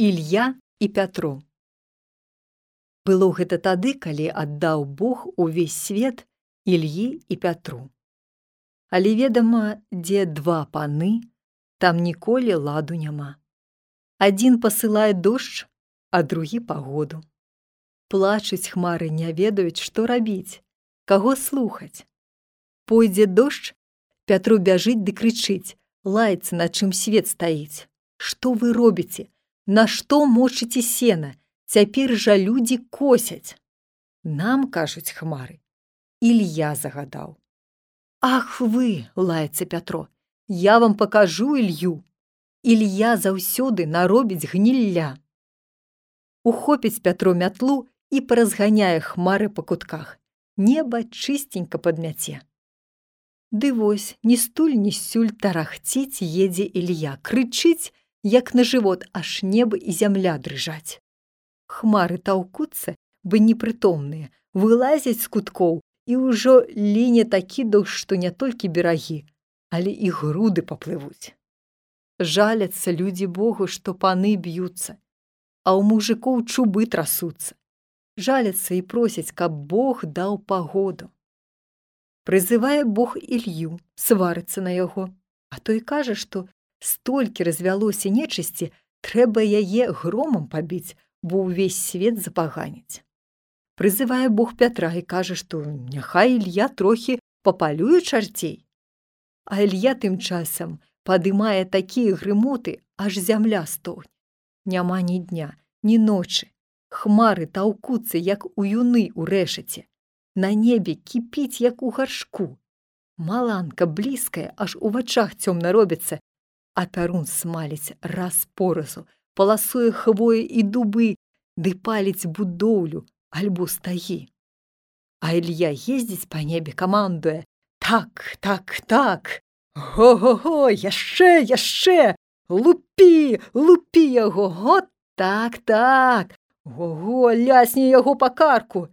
Ілья і Пятро. Было гэта тады, калі аддаў Бог увесь свет Ільі і Пятру. Але ведама, дзе два паны, там ніколі ладу няма. Адзін пасылае дождж, а другі пагоду. Плачуць хмары не ведаюць, што рабіць, каго слухаць. Пойдзе дождж, Пятру бяжыць ды крычыць, лаецца, на чым свет стаіць. Што вы робіце? Нашто мочыце сена? Цяпер жа людзі косяць. Нам кажуць хмары. Ілья загадаў. Ах вы, лаецца Пятро, я вам пакажу Ілью. Ілья заўсёды наробіць гнілля. Ухопіць Пятро мятлу і паразганяе хмары па кутках. Неба чыстенька падмяце. Ды вось, ні стуль, ні сюль тарахціць едзе Ілья, крычыць, як на жывот аж неба і зямля дрыжаць. Хмары таўкуцца, бы непрытомныя, вылазяць з куткоў і ўжо ліне такі дождж, што не толькі берагі, але і груды паплывуць. Жаляцца людзі Богу, што паны б'юцца, а ў мужикоў чубы трасуцца. Жаляцца і просяць, каб Бог даў пагоду прызывае Бог Ілью, сварыцца на яго, а той кажа, што столькі развялося нечысці, трэба яе громам пабіць, бо ўвесь свет запаганіць. Прызывае Бог Пятра і кажа, што няхай Ілья трохі папалюе чарцей. А Ілья тым часам падымае такія грымоты, аж зямля стоўня. Няма ні дня, ні ночы. Хмары таўкуцца, як у юны ў рэшаце на небе кіпіць як у гаршку. Маланка блізкая, аж у вачах цёмна робіцца, а тарун смаліць раз поразу, паласуе хвоі і дубы, ды паліць будоўлю альбо стагі. А Ілья ездзіць па небе камандуе: так, так, так, Го-го-го, яшчэ, яшчэ, лупі, лупі яго, го так, так, Го-го, лясні яго па карку,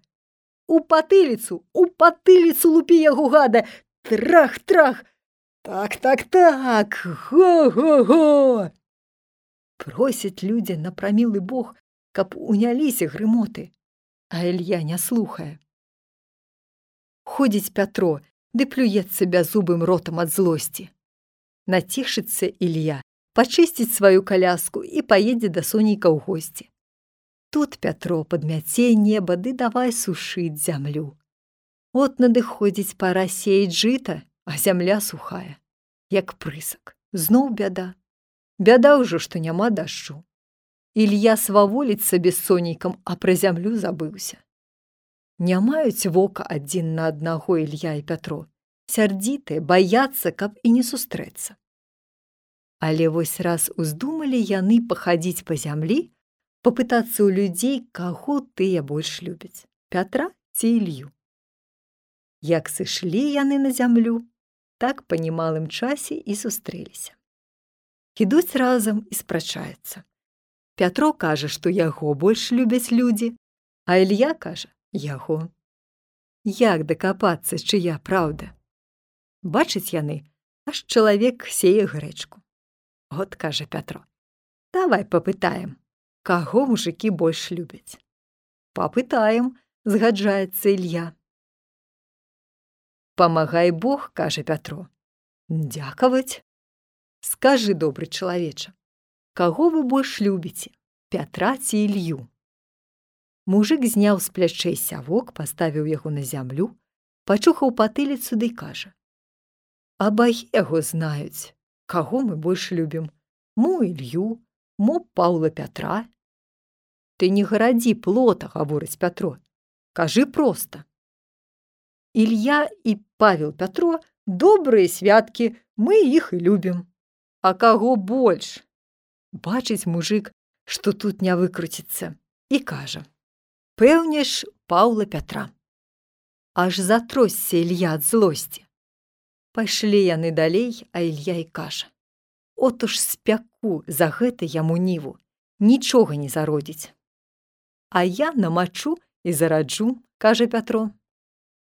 у патыліцу у патыліцу лупі яго гада! Трах трах так так так го го го просяць людзі на прамілы бог каб уняліся грымоты. А Ілья не слухае ходзіць пятро ды плюецца бяззубым ротам ад злосці націшыцца Ілья пачысціць сваю каляску і паедзе да сонейка ў госці Тут Пятро падмяце неба ды давай сушыць зямлю. От надыходзіць пара сеять жыта, а зямля сухая, як прысак, зноў бяда. Бяда ўжо, што няма дажджу. Ілья сваволіць сабе сонейкам, а пра зямлю забыўся. Не маюць вока адзін на аднаго Ілья і Пятро, сярдзітыя, баяцца, каб і не сустрэцца. Але вось раз уздумалі яны пахадзіць па зямлі, попытацца ў людзей, каго тыя больш любяць Пятра ці Ілью. Як сышлі яны на зямлю, так па немалым часе і сустрэліся. Ідуць разам і спрачаецца. Пятро кажа, што яго больш любяць людзі, а Ілья кажа яго. Як дакапацца, чыя праўда. Бачыць яны, аж чалавек сее грэчку. От кажа Пятро. Давай попытаем, каго мужыкі больш любяць. Папытаем, згаджаецца Ілья. Памагай Бог, кажа Пятро. Дзякаваць. Скажы добры чалавеча, каго вы больш любіце, Пятра ці Ілью. Мужык зняў з плячэй сявок, паставіў яго на зямлю, пачухаў патыліцу ды кажа: « Абагі яго знаюць, каго мы больш любім, Мо Ілью, мо Паўла Пятра, Ты не гарадзі плота, гаворыць Пятро. Кажы проста. Ілья і Павел Пятро добрыя святкі, мы іх і любім. А каго больш? Бачыць мужик, што тут не выкруціцца і кажа: « Пэўне ж Паўла Пятра. Аж затросся Ілья ад злосці. Пайшлі яны далей, а Ілья і кажа: « От уж спяку за гэта яму ніву, нічога не зародзіць. А я намачу і зараджу, кажа Пятро.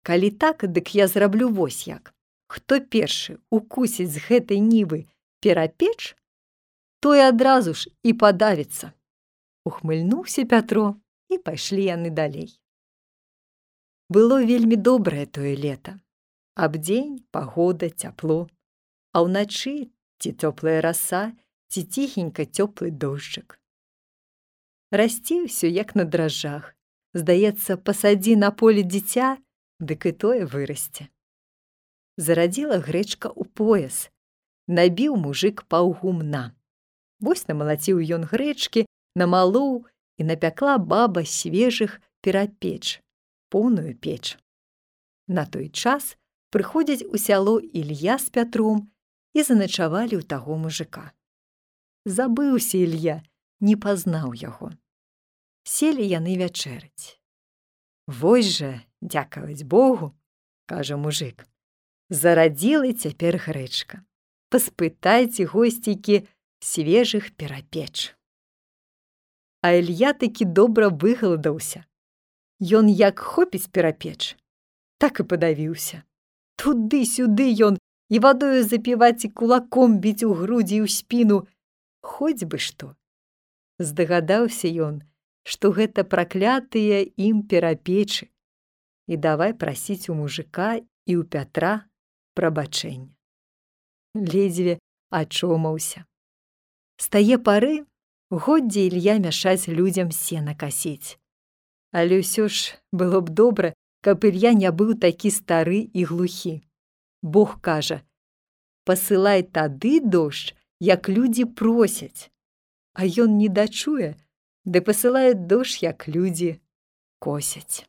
Калі так, дык я зраблю вось як. Хто першы укусіць з гэтай нівы перапеч, той адразу ж і падавіцца. ухмыльнуўся Пятро і пайшлі яны далей. Было вельмі добрае тое лета. Абдзень, пагода, цяпло, а ўначы ці цёплая раса, ці ціхенька цёплы дожджык. Расці ўсё як на дражжах. Здаецца, пасадзі на поле дзіця, дык і тое вырасце. Зарадзіла грэчка ў пояс, набіў мужик паўгумна. Вось намалаціў ён грэчкі, намалоў і напякла баба свежых перапеч, поўную печ. На той час прыходзяць у сяло Ілья з пятром і заначавалі ў таго мужика. Забыўся Ілья, не пазнаў яго. Селі яны вячэраць. Вось жа, дзякаваць Богу, кажа мужик, зарадзілы цяпер грэчка. Паспытайце госцікі свежых перапеч. А Ілья такі добра выгаладаўся. Ён як хопіць перапеч, так і падавіўся. Туды-сюды ён і вадою запіваць і кулаком біць у грудзі ў спіну, хоць бы што. Здагадаўся ён, што гэта праклятыя ім перапечы і давай прасіць у мужика і ў пятра прабачэння. Ледзьве ачомаўся. З тае пары годдзе Ілья мяшаць людзям сена касіць. Але ўсё ж было б добра, каб Ілья не быў такі стары і глухі. Бог кажа: пасылай тады дождж, як людзі просяць, А ён не дачуе, ды пасылае дождж, як людзі косяць.